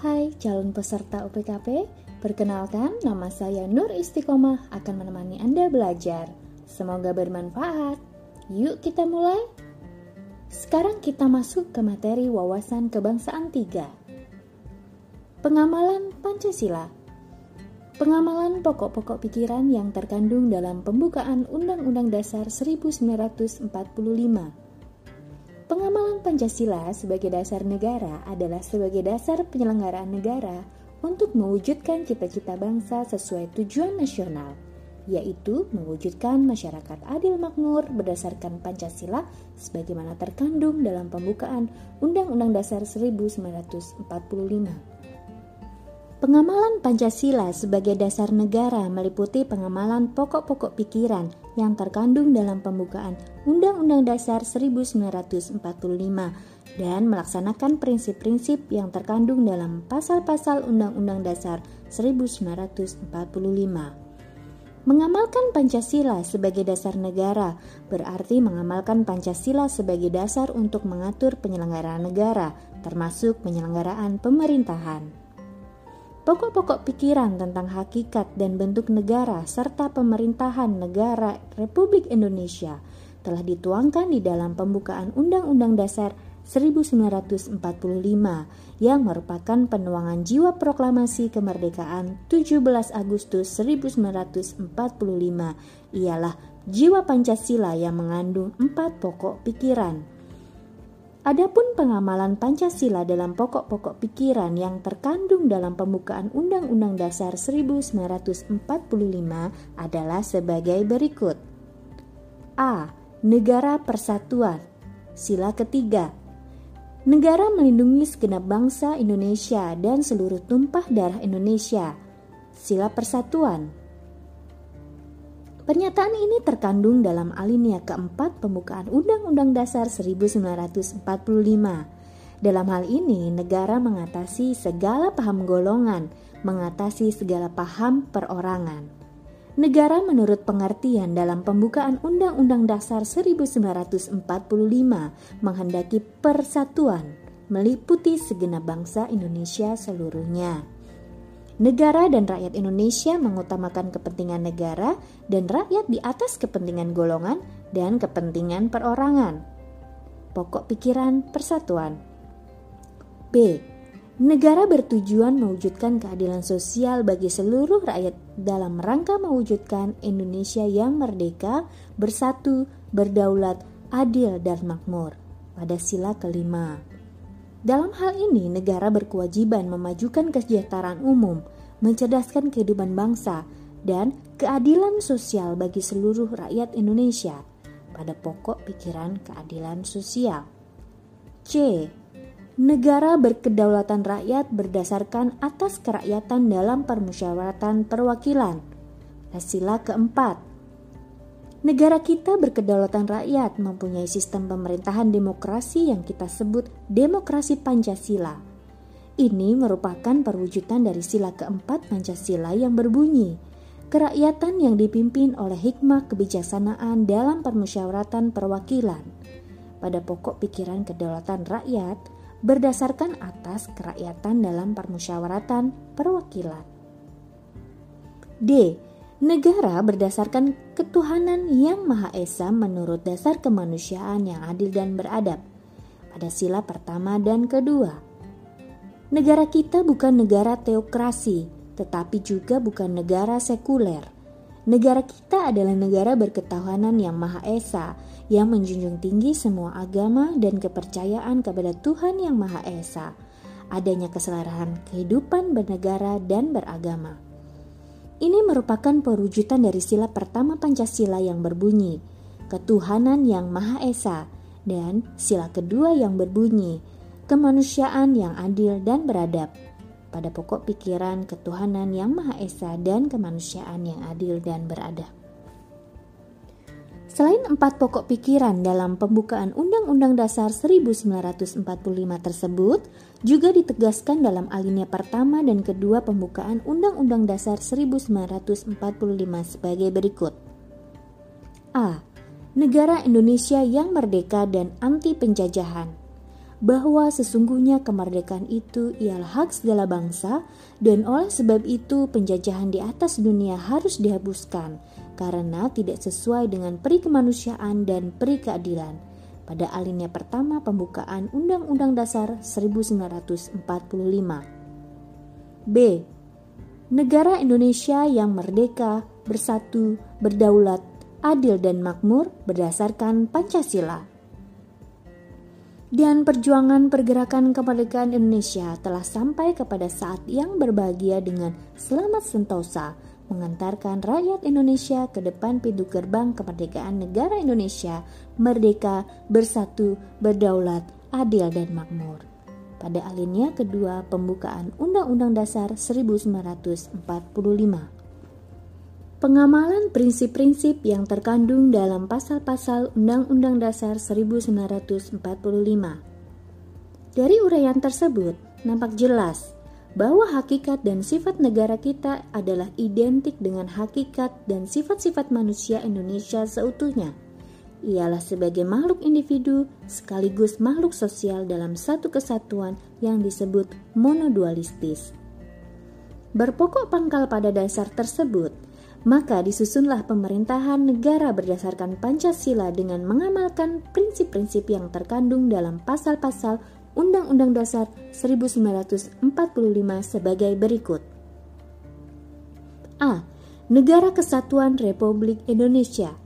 Hai calon peserta UPKP, perkenalkan nama saya Nur Istiqomah akan menemani Anda belajar. Semoga bermanfaat. Yuk kita mulai. Sekarang kita masuk ke materi wawasan kebangsaan 3. Pengamalan Pancasila. Pengamalan pokok-pokok pikiran yang terkandung dalam pembukaan Undang-Undang Dasar 1945 Pengamalan Pancasila sebagai dasar negara adalah sebagai dasar penyelenggaraan negara untuk mewujudkan cita-cita bangsa sesuai tujuan nasional, yaitu mewujudkan masyarakat adil makmur berdasarkan Pancasila sebagaimana terkandung dalam pembukaan Undang-Undang Dasar 1945. Pengamalan Pancasila sebagai dasar negara meliputi pengamalan pokok-pokok pikiran yang terkandung dalam pembukaan Undang-Undang Dasar 1945 dan melaksanakan prinsip-prinsip yang terkandung dalam pasal-pasal Undang-Undang Dasar 1945. Mengamalkan Pancasila sebagai dasar negara berarti mengamalkan Pancasila sebagai dasar untuk mengatur penyelenggaraan negara, termasuk penyelenggaraan pemerintahan. Pokok-pokok pikiran tentang hakikat dan bentuk negara serta pemerintahan negara Republik Indonesia telah dituangkan di dalam pembukaan Undang-Undang Dasar 1945 yang merupakan penuangan jiwa proklamasi kemerdekaan 17 Agustus 1945 ialah jiwa Pancasila yang mengandung empat pokok pikiran Adapun pengamalan Pancasila dalam pokok-pokok pikiran yang terkandung dalam pembukaan Undang-Undang Dasar 1945 adalah sebagai berikut. A. Negara Persatuan Sila ketiga Negara melindungi segenap bangsa Indonesia dan seluruh tumpah darah Indonesia Sila Persatuan Pernyataan ini terkandung dalam alinea keempat pembukaan Undang-Undang Dasar 1945. Dalam hal ini, negara mengatasi segala paham golongan, mengatasi segala paham perorangan. Negara menurut pengertian dalam pembukaan Undang-Undang Dasar 1945 menghendaki persatuan meliputi segenap bangsa Indonesia seluruhnya. Negara dan rakyat Indonesia mengutamakan kepentingan negara dan rakyat di atas kepentingan golongan dan kepentingan perorangan. Pokok pikiran persatuan. B. Negara bertujuan mewujudkan keadilan sosial bagi seluruh rakyat dalam rangka mewujudkan Indonesia yang merdeka, bersatu, berdaulat, adil, dan makmur. Pada sila kelima. Dalam hal ini, negara berkewajiban memajukan kesejahteraan umum, mencerdaskan kehidupan bangsa, dan keadilan sosial bagi seluruh rakyat Indonesia pada pokok pikiran keadilan sosial. C. Negara berkedaulatan rakyat berdasarkan atas kerakyatan dalam permusyawaratan perwakilan. Sila keempat, Negara kita berkedaulatan rakyat, mempunyai sistem pemerintahan demokrasi yang kita sebut demokrasi Pancasila. Ini merupakan perwujudan dari sila keempat Pancasila yang berbunyi, kerakyatan yang dipimpin oleh hikmah kebijaksanaan dalam permusyawaratan perwakilan. Pada pokok pikiran kedaulatan rakyat, berdasarkan atas kerakyatan dalam permusyawaratan perwakilan. D Negara berdasarkan ketuhanan yang Maha Esa menurut dasar kemanusiaan yang adil dan beradab. Pada sila pertama dan kedua, negara kita bukan negara teokrasi, tetapi juga bukan negara sekuler. Negara kita adalah negara berketuhanan yang Maha Esa, yang menjunjung tinggi semua agama dan kepercayaan kepada Tuhan yang Maha Esa. Adanya keselarahan kehidupan bernegara dan beragama. Ini merupakan perwujudan dari sila pertama Pancasila yang berbunyi ketuhanan yang Maha Esa dan sila kedua yang berbunyi kemanusiaan yang adil dan beradab. Pada pokok pikiran ketuhanan yang Maha Esa dan kemanusiaan yang adil dan beradab. Selain empat pokok pikiran dalam pembukaan Undang-Undang Dasar 1945 tersebut, juga ditegaskan dalam alinea pertama dan kedua pembukaan Undang-Undang Dasar 1945 sebagai berikut. A. Negara Indonesia yang merdeka dan anti penjajahan. bahwa sesungguhnya kemerdekaan itu ialah hak segala bangsa dan oleh sebab itu penjajahan di atas dunia harus dihapuskan karena tidak sesuai dengan peri kemanusiaan dan peri keadilan. Pada alinea pertama pembukaan Undang-Undang Dasar 1945. B. Negara Indonesia yang merdeka, bersatu, berdaulat, adil dan makmur berdasarkan Pancasila dan perjuangan pergerakan kemerdekaan Indonesia telah sampai kepada saat yang berbahagia dengan selamat sentosa mengantarkan rakyat Indonesia ke depan pintu gerbang kemerdekaan negara Indonesia merdeka, bersatu, berdaulat, adil dan makmur. Pada alinea kedua pembukaan Undang-Undang Dasar 1945. Pengamalan prinsip-prinsip yang terkandung dalam pasal-pasal Undang-Undang Dasar 1945. Dari uraian tersebut, nampak jelas bahwa hakikat dan sifat negara kita adalah identik dengan hakikat dan sifat-sifat manusia Indonesia seutuhnya. Ialah sebagai makhluk individu sekaligus makhluk sosial dalam satu kesatuan yang disebut monodualistis. Berpokok pangkal pada dasar tersebut, maka disusunlah pemerintahan negara berdasarkan Pancasila dengan mengamalkan prinsip-prinsip yang terkandung dalam pasal-pasal Undang-Undang Dasar 1945 sebagai berikut. A. Negara Kesatuan Republik Indonesia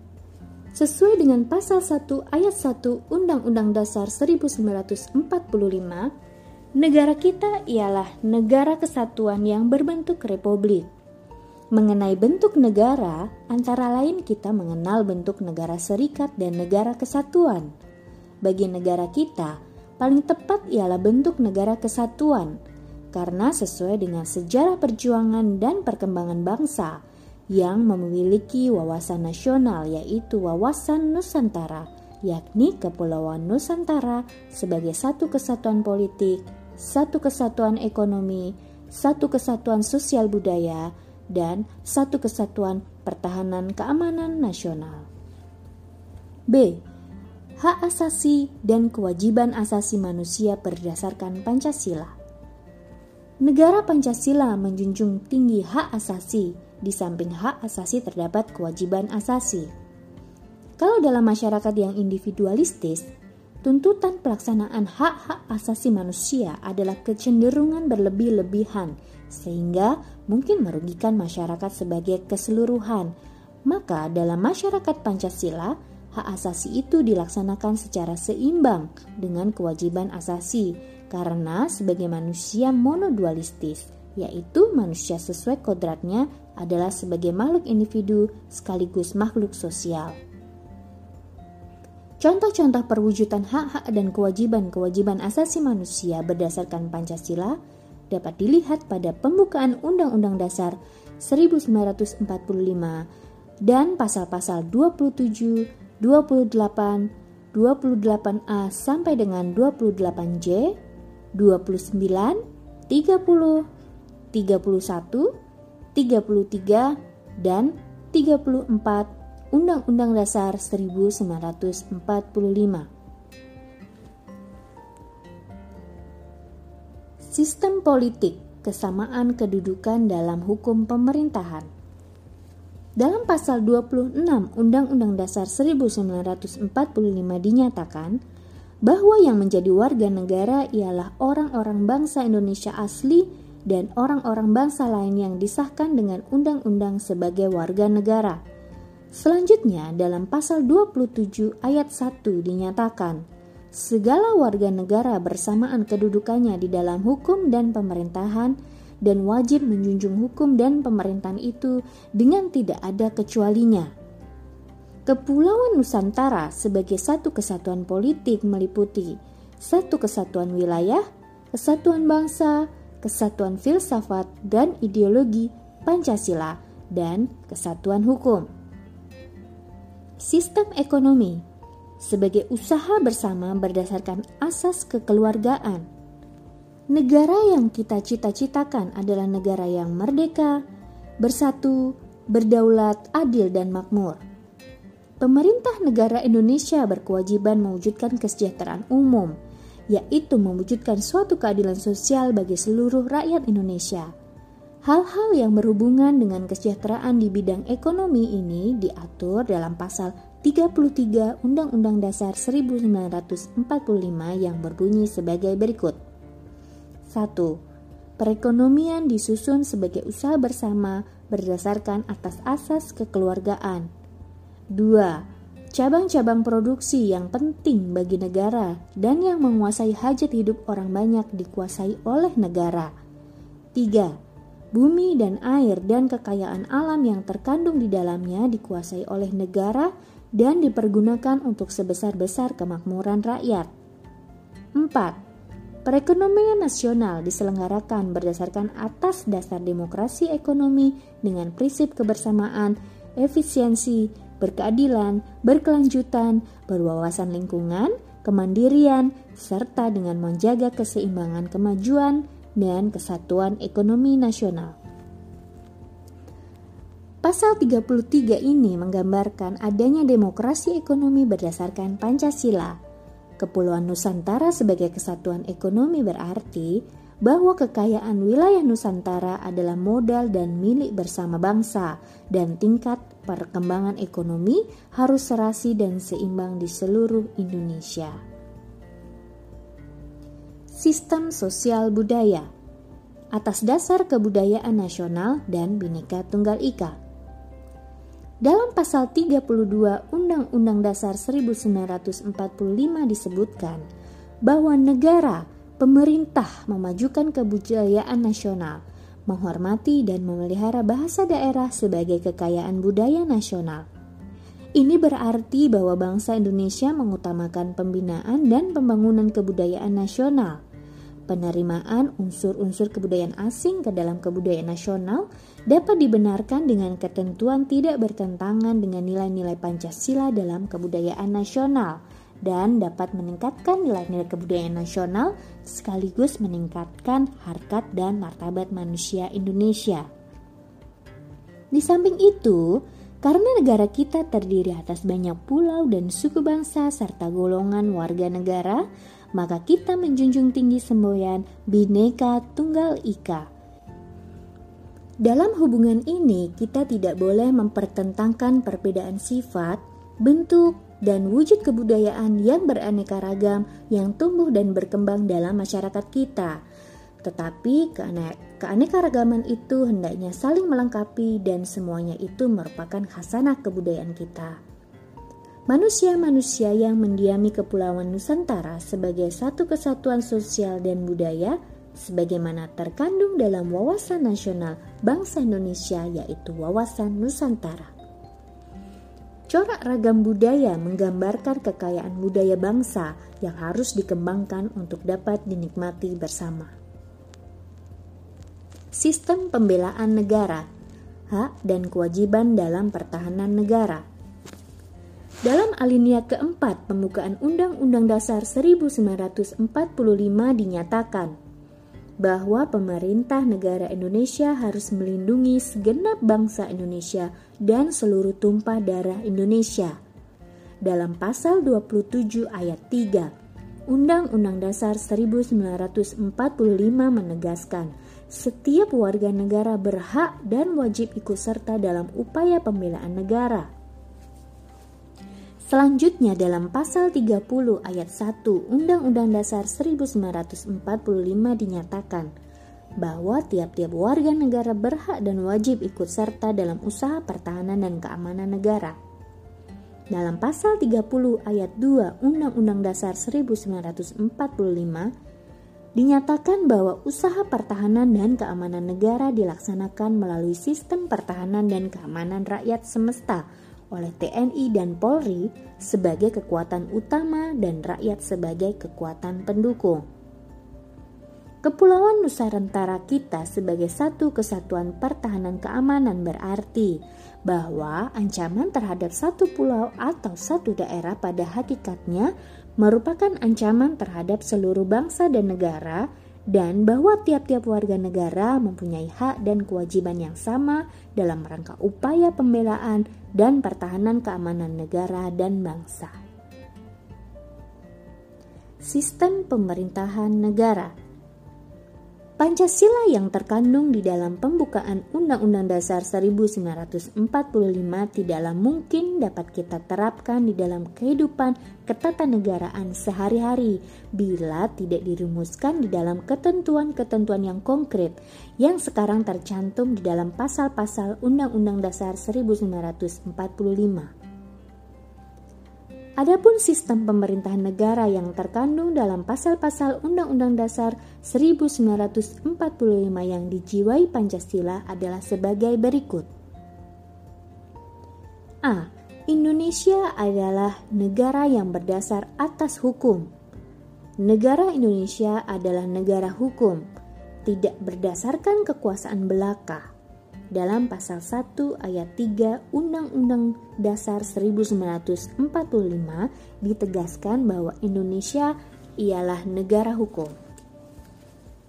Sesuai dengan pasal 1 ayat 1 Undang-Undang Dasar 1945, negara kita ialah negara kesatuan yang berbentuk republik. Mengenai bentuk negara, antara lain kita mengenal bentuk negara serikat dan negara kesatuan. Bagi negara kita, paling tepat ialah bentuk negara kesatuan, karena sesuai dengan sejarah perjuangan dan perkembangan bangsa yang memiliki wawasan nasional yaitu wawasan Nusantara, yakni Kepulauan Nusantara sebagai satu kesatuan politik, satu kesatuan ekonomi, satu kesatuan sosial budaya, dan satu kesatuan pertahanan keamanan nasional. B. Hak asasi dan kewajiban asasi manusia berdasarkan Pancasila. Negara Pancasila menjunjung tinggi hak asasi, di samping hak asasi terdapat kewajiban asasi. Kalau dalam masyarakat yang individualistis, tuntutan pelaksanaan hak-hak asasi manusia adalah kecenderungan berlebih-lebihan sehingga mungkin merugikan masyarakat sebagai keseluruhan. Maka dalam masyarakat Pancasila, hak asasi itu dilaksanakan secara seimbang dengan kewajiban asasi karena sebagai manusia monodualistis, yaitu manusia sesuai kodratnya adalah sebagai makhluk individu sekaligus makhluk sosial. Contoh-contoh perwujudan hak-hak dan kewajiban-kewajiban asasi manusia berdasarkan Pancasila dapat dilihat pada pembukaan Undang-Undang Dasar 1945 dan pasal-pasal 27, 28, 28A sampai dengan 28J, 29, 30, 31, 33, dan 34 Undang-Undang Dasar 1945. Sistem politik, kesamaan kedudukan dalam hukum pemerintahan. Dalam pasal 26 Undang-Undang Dasar 1945 dinyatakan bahwa yang menjadi warga negara ialah orang-orang bangsa Indonesia asli dan orang-orang bangsa lain yang disahkan dengan undang-undang sebagai warga negara. Selanjutnya, dalam pasal 27 ayat 1 dinyatakan, segala warga negara bersamaan kedudukannya di dalam hukum dan pemerintahan dan wajib menjunjung hukum dan pemerintahan itu dengan tidak ada kecualinya. Kepulauan Nusantara sebagai satu kesatuan politik meliputi satu kesatuan wilayah, kesatuan bangsa, kesatuan filsafat dan ideologi Pancasila, dan kesatuan hukum. Sistem ekonomi sebagai usaha bersama berdasarkan asas kekeluargaan. Negara yang kita cita-citakan adalah negara yang merdeka, bersatu, berdaulat, adil, dan makmur. Pemerintah negara Indonesia berkewajiban mewujudkan kesejahteraan umum yaitu mewujudkan suatu keadilan sosial bagi seluruh rakyat Indonesia. Hal-hal yang berhubungan dengan kesejahteraan di bidang ekonomi ini diatur dalam pasal 33 Undang-Undang Dasar 1945 yang berbunyi sebagai berikut. 1. Perekonomian disusun sebagai usaha bersama berdasarkan atas asas kekeluargaan. 2 cabang-cabang produksi yang penting bagi negara dan yang menguasai hajat hidup orang banyak dikuasai oleh negara. 3. Bumi dan air dan kekayaan alam yang terkandung di dalamnya dikuasai oleh negara dan dipergunakan untuk sebesar-besar kemakmuran rakyat. 4. Perekonomian nasional diselenggarakan berdasarkan atas dasar demokrasi ekonomi dengan prinsip kebersamaan, efisiensi, berkeadilan, berkelanjutan, berwawasan lingkungan, kemandirian, serta dengan menjaga keseimbangan kemajuan dan kesatuan ekonomi nasional. Pasal 33 ini menggambarkan adanya demokrasi ekonomi berdasarkan Pancasila. Kepulauan Nusantara sebagai kesatuan ekonomi berarti bahwa kekayaan wilayah Nusantara adalah modal dan milik bersama bangsa dan tingkat perkembangan ekonomi harus serasi dan seimbang di seluruh Indonesia. Sistem sosial budaya atas dasar kebudayaan nasional dan Bhinneka Tunggal Ika. Dalam pasal 32 Undang-Undang Dasar 1945 disebutkan bahwa negara pemerintah memajukan kebudayaan nasional, menghormati dan memelihara bahasa daerah sebagai kekayaan budaya nasional. Ini berarti bahwa bangsa Indonesia mengutamakan pembinaan dan pembangunan kebudayaan nasional. Penerimaan unsur-unsur kebudayaan asing ke dalam kebudayaan nasional dapat dibenarkan dengan ketentuan tidak bertentangan dengan nilai-nilai Pancasila dalam kebudayaan nasional dan dapat meningkatkan nilai-nilai kebudayaan nasional sekaligus meningkatkan harkat dan martabat manusia Indonesia. Di samping itu, karena negara kita terdiri atas banyak pulau dan suku bangsa serta golongan warga negara, maka kita menjunjung tinggi semboyan Bhinneka Tunggal Ika. Dalam hubungan ini, kita tidak boleh mempertentangkan perbedaan sifat, bentuk, dan wujud kebudayaan yang beraneka ragam yang tumbuh dan berkembang dalam masyarakat kita. Tetapi keanekaragaman itu hendaknya saling melengkapi dan semuanya itu merupakan khasanah kebudayaan kita. Manusia-manusia yang mendiami Kepulauan Nusantara sebagai satu kesatuan sosial dan budaya sebagaimana terkandung dalam wawasan nasional bangsa Indonesia yaitu wawasan Nusantara. Corak ragam budaya menggambarkan kekayaan budaya bangsa yang harus dikembangkan untuk dapat dinikmati bersama. Sistem pembelaan negara, hak dan kewajiban dalam pertahanan negara. Dalam alinea keempat pembukaan Undang-Undang Dasar 1945 dinyatakan bahwa pemerintah negara Indonesia harus melindungi segenap bangsa Indonesia dan seluruh tumpah darah Indonesia. Dalam pasal 27 ayat 3, Undang-Undang Dasar 1945 menegaskan setiap warga negara berhak dan wajib ikut serta dalam upaya pembelaan negara Selanjutnya dalam pasal 30 ayat 1 Undang-Undang Dasar 1945 dinyatakan bahwa tiap-tiap warga negara berhak dan wajib ikut serta dalam usaha pertahanan dan keamanan negara. Dalam pasal 30 ayat 2 Undang-Undang Dasar 1945 dinyatakan bahwa usaha pertahanan dan keamanan negara dilaksanakan melalui sistem pertahanan dan keamanan rakyat semesta oleh TNI dan Polri sebagai kekuatan utama dan rakyat sebagai kekuatan pendukung. Kepulauan Nusantara kita sebagai satu kesatuan pertahanan keamanan berarti bahwa ancaman terhadap satu pulau atau satu daerah pada hakikatnya merupakan ancaman terhadap seluruh bangsa dan negara dan bahwa tiap-tiap warga negara mempunyai hak dan kewajiban yang sama dalam rangka upaya pembelaan dan pertahanan keamanan negara dan bangsa. Sistem pemerintahan negara Pancasila yang terkandung di dalam pembukaan Undang-Undang Dasar 1945 tidaklah mungkin dapat kita terapkan di dalam kehidupan ketatanegaraan sehari-hari bila tidak dirumuskan di dalam ketentuan-ketentuan yang konkret yang sekarang tercantum di dalam pasal-pasal Undang-Undang Dasar 1945. Adapun sistem pemerintahan negara yang terkandung dalam pasal-pasal Undang-Undang Dasar 1945 yang dijiwai Pancasila adalah sebagai berikut. A. Indonesia adalah negara yang berdasar atas hukum. Negara Indonesia adalah negara hukum, tidak berdasarkan kekuasaan belaka dalam pasal 1 ayat 3 Undang-Undang Dasar 1945 ditegaskan bahwa Indonesia ialah negara hukum.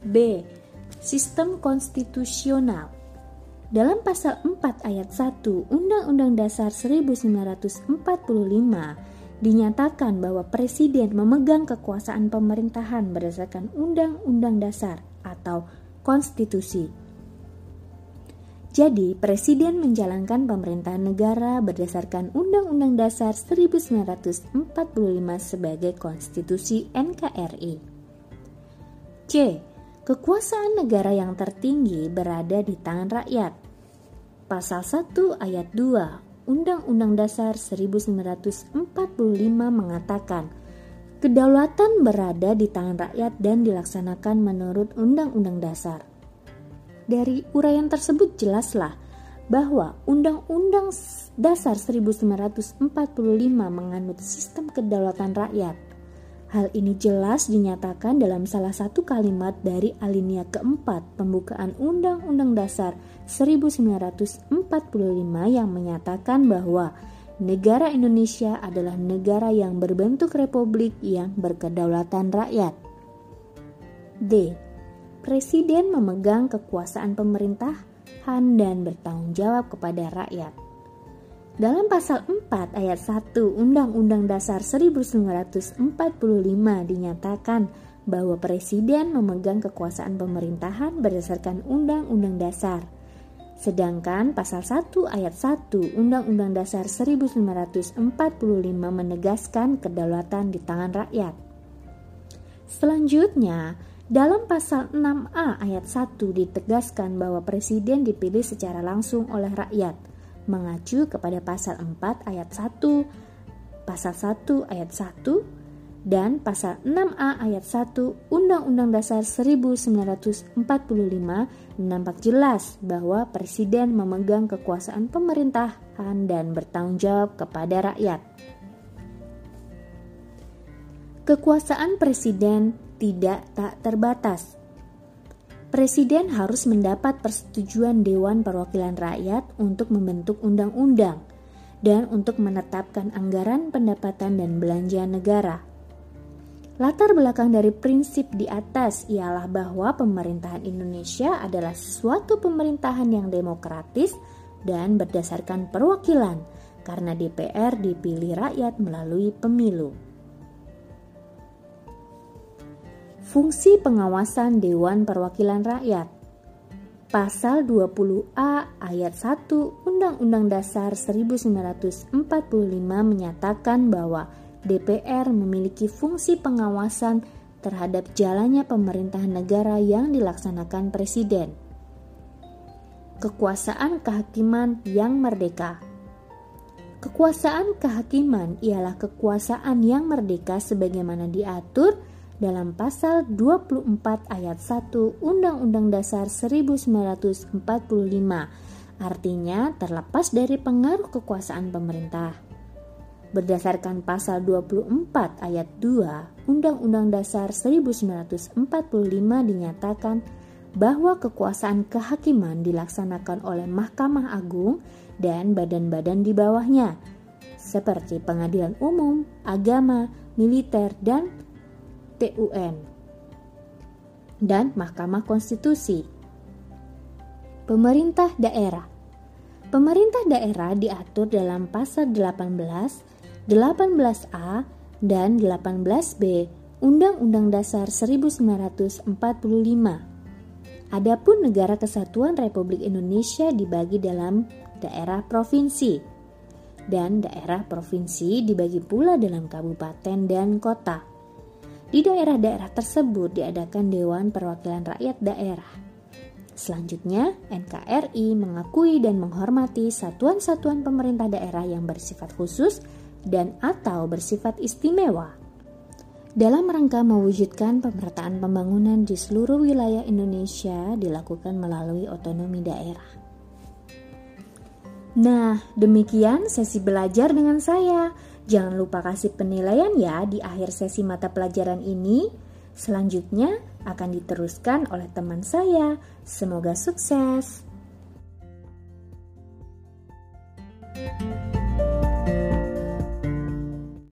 B. Sistem konstitusional dalam pasal 4 ayat 1 Undang-Undang Dasar 1945 dinyatakan bahwa presiden memegang kekuasaan pemerintahan berdasarkan Undang-Undang Dasar atau konstitusi jadi, presiden menjalankan pemerintahan negara berdasarkan Undang-Undang Dasar 1945 sebagai konstitusi NKRI. C. Kekuasaan negara yang tertinggi berada di tangan rakyat. Pasal 1 ayat 2 Undang-Undang Dasar 1945 mengatakan, kedaulatan berada di tangan rakyat dan dilaksanakan menurut Undang-Undang Dasar. Dari uraian tersebut jelaslah bahwa Undang-Undang Dasar 1945 menganut sistem kedaulatan rakyat. Hal ini jelas dinyatakan dalam salah satu kalimat dari alinea keempat pembukaan Undang-Undang Dasar 1945 yang menyatakan bahwa negara Indonesia adalah negara yang berbentuk republik yang berkedaulatan rakyat. D. Presiden memegang kekuasaan pemerintahan dan bertanggung jawab kepada rakyat. Dalam pasal 4 ayat 1 Undang-Undang Dasar 1945 dinyatakan bahwa presiden memegang kekuasaan pemerintahan berdasarkan Undang-Undang Dasar. Sedangkan pasal 1 ayat 1 Undang-Undang Dasar 1945 menegaskan kedaulatan di tangan rakyat. Selanjutnya, dalam pasal 6A ayat 1 ditegaskan bahwa presiden dipilih secara langsung oleh rakyat, mengacu kepada pasal 4 ayat 1, pasal 1 ayat 1, dan pasal 6A ayat 1 Undang-Undang Dasar 1945 nampak jelas bahwa presiden memegang kekuasaan pemerintahan dan bertanggung jawab kepada rakyat. Kekuasaan presiden tidak tak terbatas. Presiden harus mendapat persetujuan Dewan Perwakilan Rakyat untuk membentuk undang-undang dan untuk menetapkan anggaran pendapatan dan belanja negara. Latar belakang dari prinsip di atas ialah bahwa pemerintahan Indonesia adalah suatu pemerintahan yang demokratis dan berdasarkan perwakilan, karena DPR dipilih rakyat melalui pemilu. Fungsi pengawasan Dewan Perwakilan Rakyat Pasal 20A ayat 1 Undang-Undang Dasar 1945 menyatakan bahwa DPR memiliki fungsi pengawasan terhadap jalannya pemerintahan negara yang dilaksanakan presiden. Kekuasaan kehakiman yang merdeka Kekuasaan kehakiman ialah kekuasaan yang merdeka sebagaimana diatur dalam pasal 24 ayat 1 Undang-Undang Dasar 1945 artinya terlepas dari pengaruh kekuasaan pemerintah. Berdasarkan pasal 24 ayat 2 Undang-Undang Dasar 1945 dinyatakan bahwa kekuasaan kehakiman dilaksanakan oleh Mahkamah Agung dan badan-badan di bawahnya, seperti pengadilan umum, agama, militer, dan TUN dan Mahkamah Konstitusi. Pemerintah daerah Pemerintah daerah diatur dalam pasal 18, 18A, dan 18B Undang-Undang Dasar 1945. Adapun negara kesatuan Republik Indonesia dibagi dalam daerah provinsi dan daerah provinsi dibagi pula dalam kabupaten dan kota. Di daerah-daerah tersebut diadakan Dewan Perwakilan Rakyat Daerah. Selanjutnya, NKRI mengakui dan menghormati satuan-satuan pemerintah daerah yang bersifat khusus dan atau bersifat istimewa dalam rangka mewujudkan pemerataan pembangunan di seluruh wilayah Indonesia dilakukan melalui otonomi daerah. Nah, demikian sesi belajar dengan saya. Jangan lupa kasih penilaian ya di akhir sesi mata pelajaran ini. Selanjutnya akan diteruskan oleh teman saya. Semoga sukses. thank you